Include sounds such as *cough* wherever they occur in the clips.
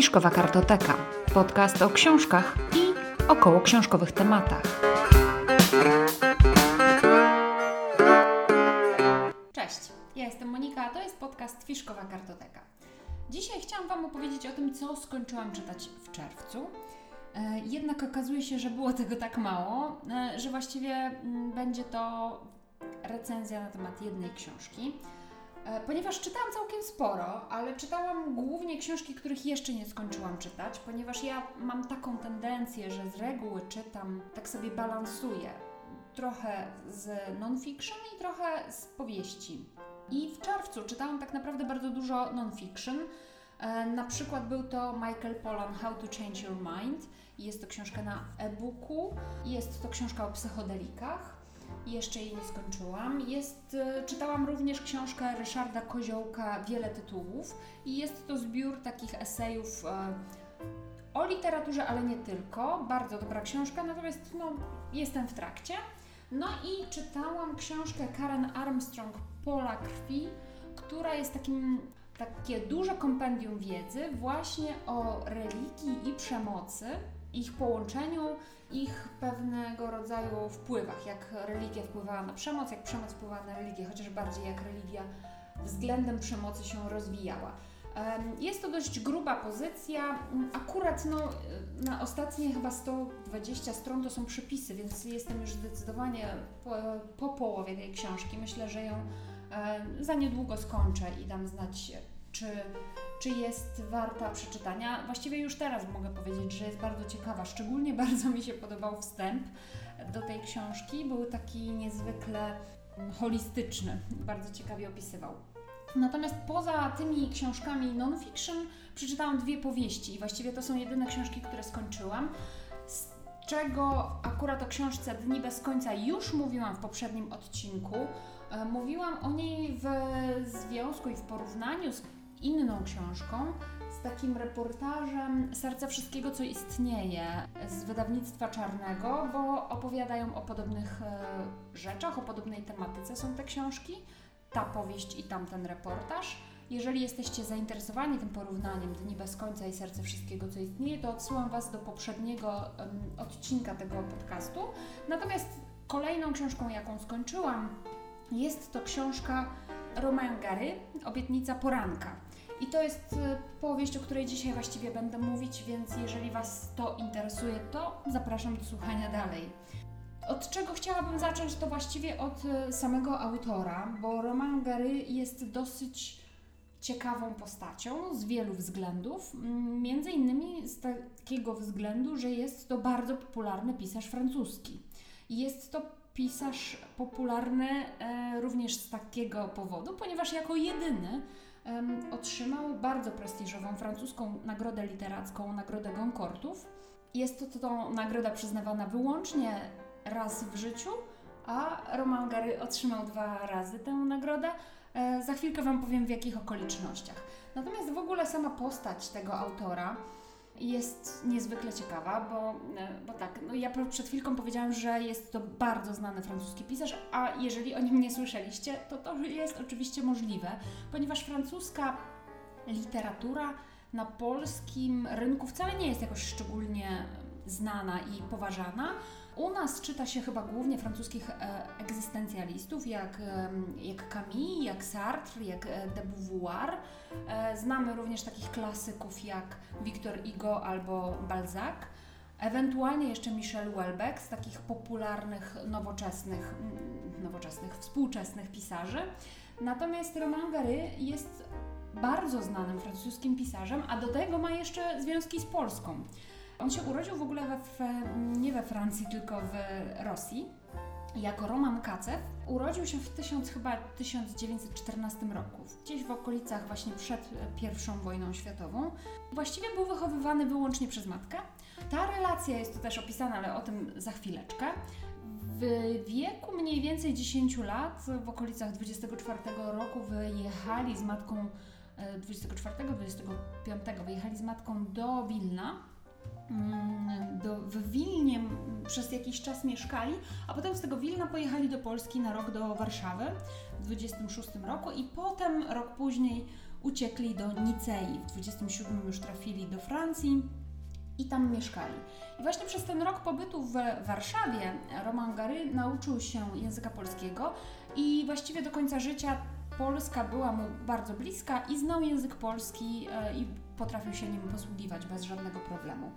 Fiszkowa Kartoteka. Podcast o książkach i około książkowych tematach. Cześć, ja jestem Monika, a to jest podcast Fiszkowa Kartoteka. Dzisiaj chciałam Wam opowiedzieć o tym, co skończyłam czytać w czerwcu. E, Jednak okazuje się, że było tego tak mało, e, że właściwie mm, będzie to recenzja na temat jednej książki. E, Ponieważ czytałam całkiem sporo, ale czytałam głównie książki, których jeszcze nie skończyłam czytać, ponieważ ja mam taką tendencję, że z reguły czytam, tak sobie balansuję. Trochę z non-fiction i trochę z powieści. I w czerwcu czytałam tak naprawdę bardzo dużo non-fiction. E, Na przykład był to Michael Pollan How to Change Your Mind. Jest to książka na e-booku. Jest to książka o psychodelikach. Jeszcze jej nie skończyłam. Jest, e, czytałam również książkę Ryszarda Koziołka Wiele tytułów i jest to zbiór takich esejów e, o literaturze, ale nie tylko. Bardzo dobra książka, natomiast no, jestem w trakcie. No i czytałam książkę Karen Armstrong Pola krwi, która jest takim takie duże kompendium wiedzy właśnie o religii i przemocy, ich połączeniu, ich pewnego rodzaju wpływach, jak religia wpływała na przemoc, jak przemoc wpływała na religię, chociaż bardziej jak religia względem przemocy się rozwijała. Jest to dość gruba pozycja. Akurat no, na ostatnie chyba 120 stron to są przypisy, więc jestem już zdecydowanie po, po połowie tej książki. Myślę, że ją za niedługo skończę i dam znać, czy, czy jest warta przeczytania. Właściwie już teraz mogę powiedzieć, że jest bardzo ciekawa. Szczególnie *laughs* bardzo mi się podobał wstęp do tej książki. Był taki niezwykle holistyczny, bardzo ciekawie opisywał. Natomiast poza tymi książkami non-fiction przeczytałam dwie powieści i właściwie to są jedyne książki, które skończyłam. Z czego akurat o książce Dni bez końca już mówiłam w poprzednim odcinku. E, Mówiłam o niej w związku i w porównaniu z inną książką, z takim reportażem Serce Wszystkiego, co istnieje z wydawnictwa Czarnego, bo opowiadają o podobnych e, rzeczach, o podobnej tematyce są te książki ta powieść i tamten reportaż. Jeżeli jesteście zainteresowani tym porównaniem Dni bez końca i Serce Wszystkiego, co istnieje, to odsyłam Was do poprzedniego odcinka tego podcastu. Natomiast kolejną książką, jaką skończyłam, jest to książka Romain Gary, Obietnica poranka. I to jest e, powieść, o której dzisiaj właściwie będę mówić, więc jeżeli Was to interesuje, to zapraszam do słuchania dalej. Od czego chciałabym zacząć, to właściwie od e, samego autora, bo Roman Gary jest dosyć ciekawą postacią z wielu względów. Między innymi z takiego względu, że jest to bardzo popularny pisarz francuski. Jest to pisarz popularny e, również z takiego powodu, ponieważ jako jedyny otrzymał bardzo prestiżową francuską nagrodę literacką, nagrodę Goncourtów. Jest to, to nagroda przyznawana wyłącznie raz w życiu, a Roman Gary otrzymał dwa razy tę nagrodę. E, za chwilkę Wam powiem w jakich okolicznościach. Natomiast w ogóle sama postać tego autora jest niezwykle ciekawa, bo, e, bo tak, no ja przed chwilką powiedziałam, że jest to bardzo znany francuski pisarz, a jeżeli o nim nie słyszeliście, to to jest oczywiście możliwe, ponieważ francuska literatura na polskim rynku wcale nie jest jakoś szczególnie znana i poważana. U nas czyta się chyba głównie francuskich e, egzystencjalistów, jak, jak Camus, jak Sartre, jak e, de Beauvoir. E, znamy również takich klasyków jak Victor Hugo albo Balzac. Ewentualnie jeszcze Michel Houellebecq z takich popularnych, nowoczesnych, mm, nowoczesnych, współczesnych pisarzy. Natomiast Roman Gary jest bardzo znanym francuskim pisarzem, a do tego ma jeszcze związki z Polską. On się urodził w ogóle we, we, nie we Francji, tylko w Rosji. Jako Roman Kacew urodził się w 1000, chyba 1914 roku, gdzieś w okolicach właśnie przed e, I wojną światową. Właściwie był wychowywany wyłącznie przez matkę. Ta relacja jest tu też opisana, ale o tym za chwileczkę. W wieku mniej więcej 10 lat, w okolicach 24 roku wyjechali z matką e, 24-25 wyjechali z matką do Wilna. Do, w Wilnie przez jakiś czas mieszkali, a potem z tego Wilna pojechali do Polski na rok do Warszawy w 26 roku i potem rok później uciekli do Nicei. W 27 już trafili do Francji i tam mieszkali. I właśnie przez ten rok pobytu w Warszawie Roman Gary nauczył się języka polskiego i właściwie do końca życia Polska była mu bardzo bliska i znał język polski e, i potrafił się nim posługiwać bez żadnego problemu.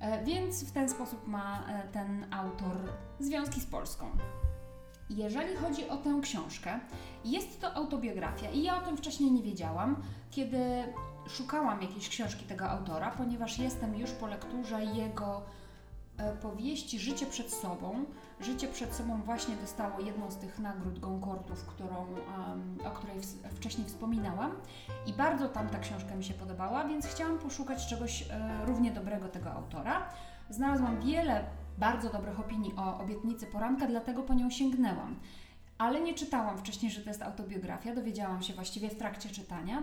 E, więc w ten sposób ma e, ten autor związki z Polską. Jeżeli chodzi o tę książkę, jest to autobiografia i ja o tym wcześniej nie wiedziałam, kiedy szukałam jakiejś książki tego autora, ponieważ jestem już po lekturze jego powieści Życie przed sobą. Życie przed sobą właśnie dostało jedną z tych nagród Goncordów, którą, o której wcześniej wspominałam i bardzo tam ta książka mi się podobała, więc chciałam poszukać czegoś e, równie dobrego tego autora. Znalazłam wiele bardzo dobrych opinii o obietnicy poranka, dlatego po nią sięgnęłam. Ale nie czytałam wcześniej, że to jest autobiografia, dowiedziałam się właściwie w trakcie czytania.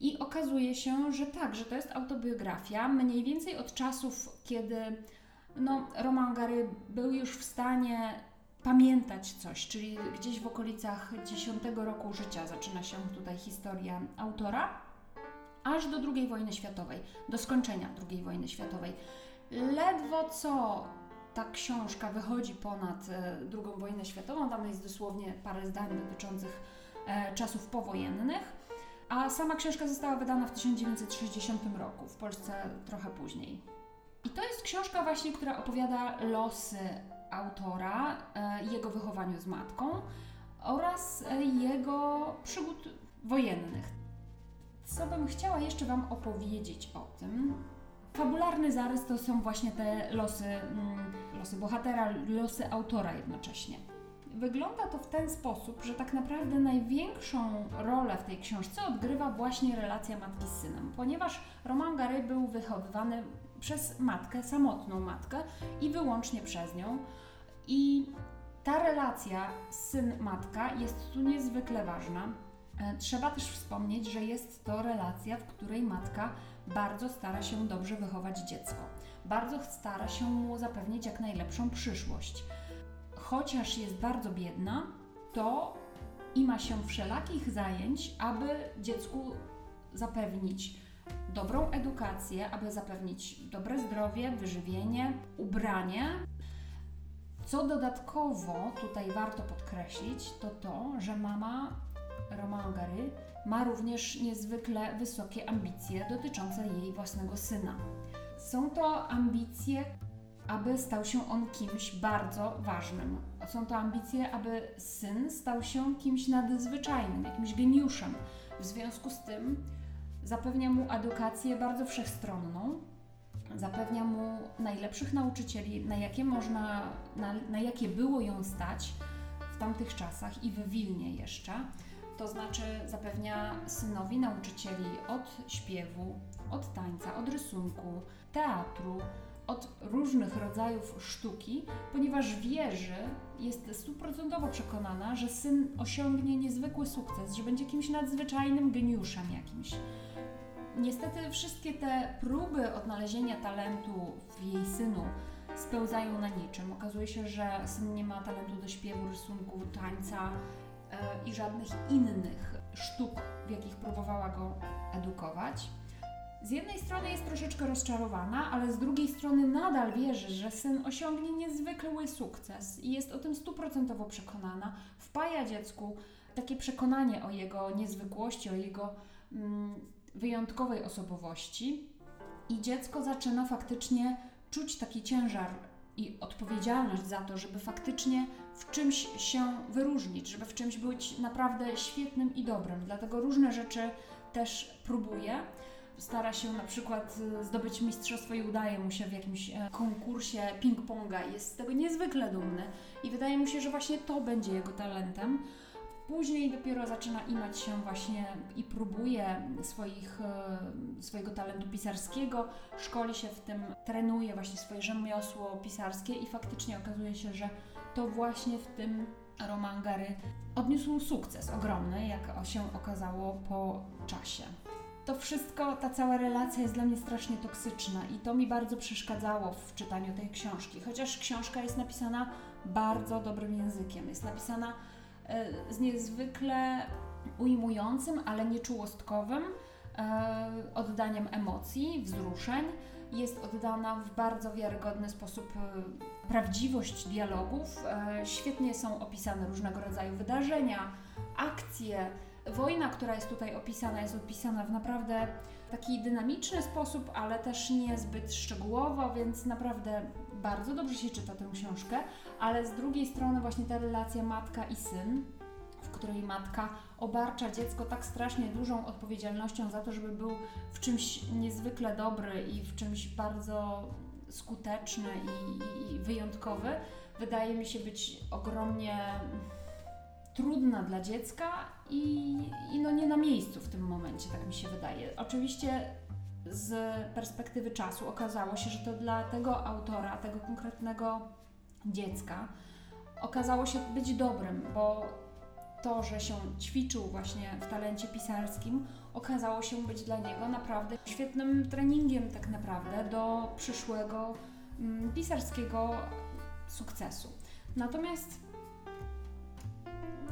I okazuje się, że tak, że to jest autobiografia, mniej więcej od czasów, kiedy no, Roman Gary był już w stanie pamiętać coś, czyli gdzieś w okolicach 10 roku życia zaczyna się tutaj historia autora, aż do II wojny światowej, do skończenia II wojny światowej. Ledwo co ta książka wychodzi ponad II e, wojnę światową, tam jest dosłownie parę zdań dotyczących e, czasów powojennych, a sama książka została wydana w 1960 roku, w Polsce trochę później. I to jest książka właśnie, która opowiada losy autora, e, jego wychowaniu z matką oraz jego przygód wojennych. Co bym chciała jeszcze Wam opowiedzieć o tym, fabularny zarys to są właśnie te losy, mm, losy bohatera, losy autora jednocześnie. Wygląda to w ten sposób, że tak naprawdę największą rolę w tej książce odgrywa właśnie relacja matki z synem, ponieważ Roman Gary był wychowywany przez matkę, samotną matkę i wyłącznie przez nią. I ta relacja syn-matka jest tu niezwykle ważna. E, trzeba też wspomnieć, że jest to relacja, w której matka bardzo stara się dobrze wychować dziecko, bardzo stara się mu zapewnić jak najlepszą przyszłość. Chociaż jest bardzo biedna, to ima się wszelakich zajęć, aby dziecku zapewnić dobrą edukację, aby zapewnić dobre zdrowie, wyżywienie, ubranie. Co dodatkowo tutaj warto podkreślić, to to, że mama Romain Gary ma również niezwykle wysokie ambicje dotyczące jej własnego syna. Są to ambicje, aby stał się on kimś bardzo ważnym. Są to ambicje, aby syn stał się kimś nadzwyczajnym, jakimś geniuszem. W związku z tym zapewnia mu edukację bardzo wszechstronną, zapewnia mu najlepszych nauczycieli, na jakie można, na, na jakie było ją stać w tamtych czasach i w Wilnie jeszcze to znaczy zapewnia synowi nauczycieli od śpiewu, od tańca, od rysunku, teatru, od różnych rodzajów sztuki, ponieważ wierzy, jest stuprocentowo przekonana, że syn osiągnie niezwykły sukces, że będzie kimś nadzwyczajnym geniuszem jakimś. Niestety wszystkie te próby odnalezienia talentu w jej synu spełzają na niczym. Okazuje się, że syn nie ma talentu do śpiewu, rysunku, tańca, i żadnych innych sztuk, w jakich próbowała go edukować. Z jednej strony jest troszeczkę rozczarowana, ale z drugiej strony nadal wierzy, że syn osiągnie niezwykły sukces i jest o tym stuprocentowo przekonana. Wpaja dziecku takie przekonanie o jego niezwykłości, o jego mm, wyjątkowej osobowości, i dziecko zaczyna faktycznie czuć taki ciężar i odpowiedzialność za to, żeby faktycznie w czymś się wyróżnić, żeby w czymś być naprawdę świetnym i dobrym. Dlatego różne rzeczy też próbuje. Stara się na przykład y, zdobyć mistrzostwo i udaje mu się w jakimś e, konkursie ping-ponga. Jest z tego niezwykle dumny i wydaje mu się, że właśnie to będzie jego talentem. Później dopiero zaczyna imać się właśnie i próbuje swoich, e, swojego talentu pisarskiego, szkoli się w tym, trenuje właśnie swoje rzemiosło pisarskie i faktycznie okazuje się, że to właśnie w tym Roman Gary odniósł sukces ogromny, jak się okazało po czasie. To wszystko, ta cała relacja jest dla mnie strasznie toksyczna i to mi bardzo przeszkadzało w czytaniu tej książki, chociaż książka jest napisana bardzo dobrym językiem. Jest napisana z niezwykle ujmującym, ale nie czułostkowym e, oddaniem emocji, wzruszeń. Jest oddana w bardzo wiarygodny sposób e, prawdziwość dialogów. E, świetnie są opisane różnego rodzaju wydarzenia, akcje. Wojna, która jest tutaj opisana, jest opisana w naprawdę taki dynamiczny sposób, ale też niezbyt szczegółowo, więc naprawdę bardzo dobrze się czyta tę książkę, ale z drugiej strony właśnie ta relacja matka i syn, w której matka obarcza dziecko tak strasznie dużą odpowiedzialnością za to, żeby był w czymś niezwykle dobry i w czymś bardzo skuteczny i, i wyjątkowy, wydaje mi się być ogromnie trudna dla dziecka i, i no nie na miejscu w tym momencie, tak mi się wydaje. Oczywiście z perspektywy czasu okazało się, że to dla tego autora, tego konkretnego dziecka, okazało się być dobrym, bo to, że się ćwiczył właśnie w talencie pisarskim, okazało się być dla niego naprawdę świetnym treningiem, tak naprawdę, do przyszłego mm, pisarskiego sukcesu. Natomiast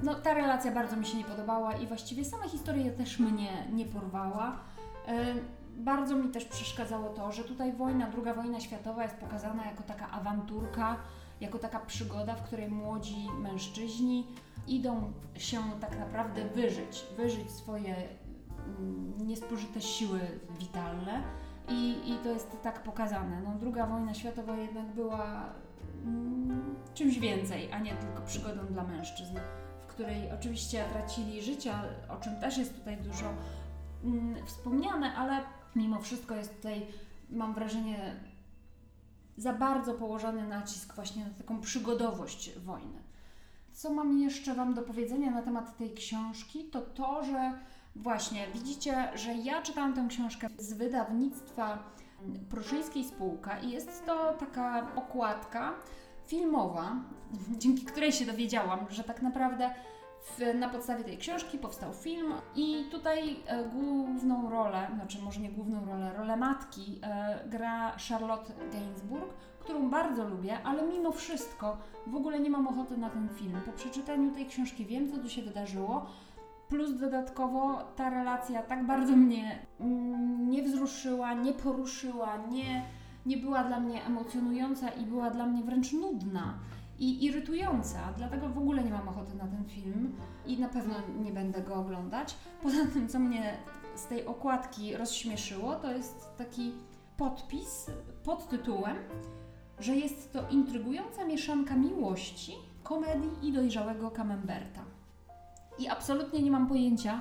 no, ta relacja bardzo mi się nie podobała i właściwie sama historia też mnie nie porwała. E, bardzo mi też przeszkadzało to, że tutaj wojna, druga wojna światowa jest pokazana jako taka awanturka, jako taka przygoda, w której młodzi mężczyźni idą się tak naprawdę wyżyć, wyżyć swoje mm, niespożyte siły witalne i, i to jest tak pokazane. No, druga wojna światowa jednak była mm, czymś więcej, a nie tylko przygodą dla mężczyzn, w której oczywiście tracili życia, o czym też jest tutaj dużo mm, wspomniane, ale mimo wszystko jest tutaj, mam wrażenie, za bardzo położony nacisk właśnie na taką przygodowość wojny. Co mam jeszcze Wam do powiedzenia na temat tej książki, to to, że właśnie widzicie, że ja czytałam tę książkę z wydawnictwa Pruszyńskiej Spółka i jest to taka okładka filmowa, *laughs* dzięki której się dowiedziałam, że tak naprawdę na podstawie tej książki powstał film i tutaj e, główną rolę, znaczy może nie główną rolę, rolę matki e, gra Charlotte Gainsbourg, którą bardzo lubię, ale mimo wszystko w ogóle nie mam ochoty na ten film. Po przeczytaniu tej książki wiem, co tu się wydarzyło, plus dodatkowo ta relacja tak bardzo mnie mm, nie wzruszyła, nie poruszyła, nie, nie była dla mnie emocjonująca i była dla mnie wręcz nudna i irytująca, dlatego w ogóle nie mam ochoty na ten film i na pewno nie będę go oglądać. Poza tym, co mnie z tej okładki rozśmieszyło, to jest taki podpis pod tytułem, że jest to intrygująca mieszanka miłości, komedii i dojrzałego camemberta. I absolutnie nie mam pojęcia,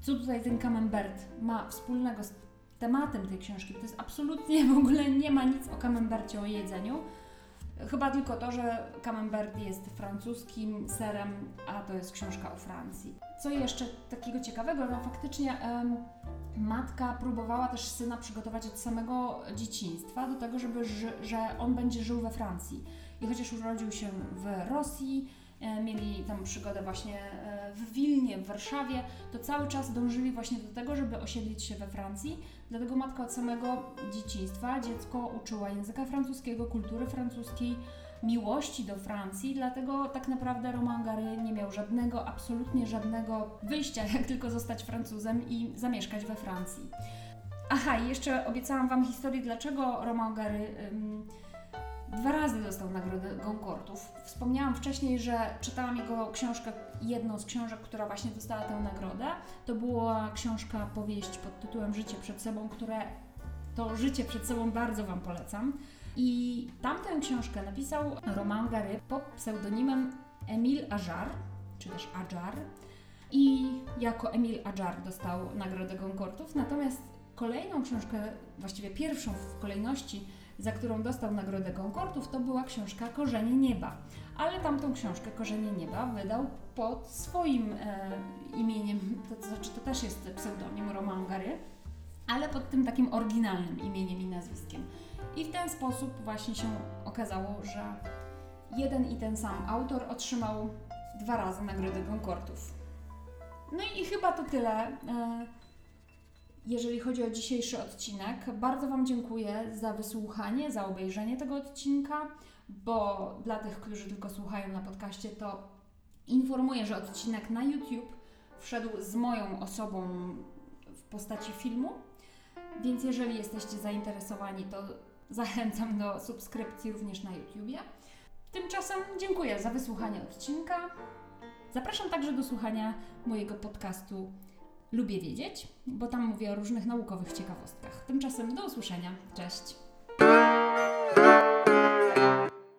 co tutaj ten camembert ma wspólnego z tematem tej książki. To jest absolutnie w ogóle nie ma nic o camembercie, o jedzeniu Chyba tylko to, że Camembert jest francuskim serem, a to jest książka o Francji. Co jeszcze takiego ciekawego? No faktycznie em, matka próbowała też syna przygotować od samego dzieciństwa do tego, żeby, że on będzie żył we Francji. I chociaż urodził się w Rosji, mieli tam przygodę właśnie e, w Wilnie, w Warszawie, to cały czas dążyli właśnie do tego, żeby osiedlić się we Francji Dlatego matka od samego dzieciństwa dziecko uczyła języka francuskiego, kultury francuskiej, miłości do Francji, dlatego tak naprawdę Romain Gary nie miał żadnego, absolutnie żadnego wyjścia, *laughs* jak tylko zostać Francuzem i zamieszkać we Francji. Aha, i jeszcze obiecałam Wam historię, dlaczego Romain Gary ym, dwa razy dostał nagrodę Goncordów. Wspomniałam wcześniej, że czytałam jego książkę, jedną z książek, która właśnie dostała tę nagrodę. To była książka, powieść pod tytułem Życie przed sobą, które to życie przed sobą bardzo Wam polecam. I tamtę książkę napisał Roman Gary pod pseudonimem Emil Ajar, czy też Ajar. I jako Emil Ajar dostał nagrodę Goncordów. Natomiast kolejną książkę, właściwie pierwszą w kolejności, za którą dostał nagrodę Concordów, to była książka Korzenie Nieba. Ale tamtą książkę Korzenie Nieba wydał pod swoim e, imieniem, to, znaczy to też jest pseudonim Roman Gary, ale pod tym takim oryginalnym imieniem i nazwiskiem. I w ten sposób właśnie się okazało, że jeden i ten sam autor otrzymał dwa razy nagrodę Concordów. No i chyba to tyle. E, jeżeli chodzi o dzisiejszy odcinek. Bardzo Wam dziękuję za wysłuchanie, za obejrzenie tego odcinka, bo dla tych, którzy tylko słuchają na podcaście, to informuję, że odcinek na YouTube wszedł z moją osobą w postaci filmu. Więc jeżeli jesteście zainteresowani, to zachęcam do subskrypcji również na YouTubie. Tymczasem dziękuję za wysłuchanie odcinka. Zapraszam także do słuchania mojego podcastu Lubię Wiedzieć, bo tam mówię o różnych naukowych ciekawostkach. Tymczasem do usłyszenia. Cześć!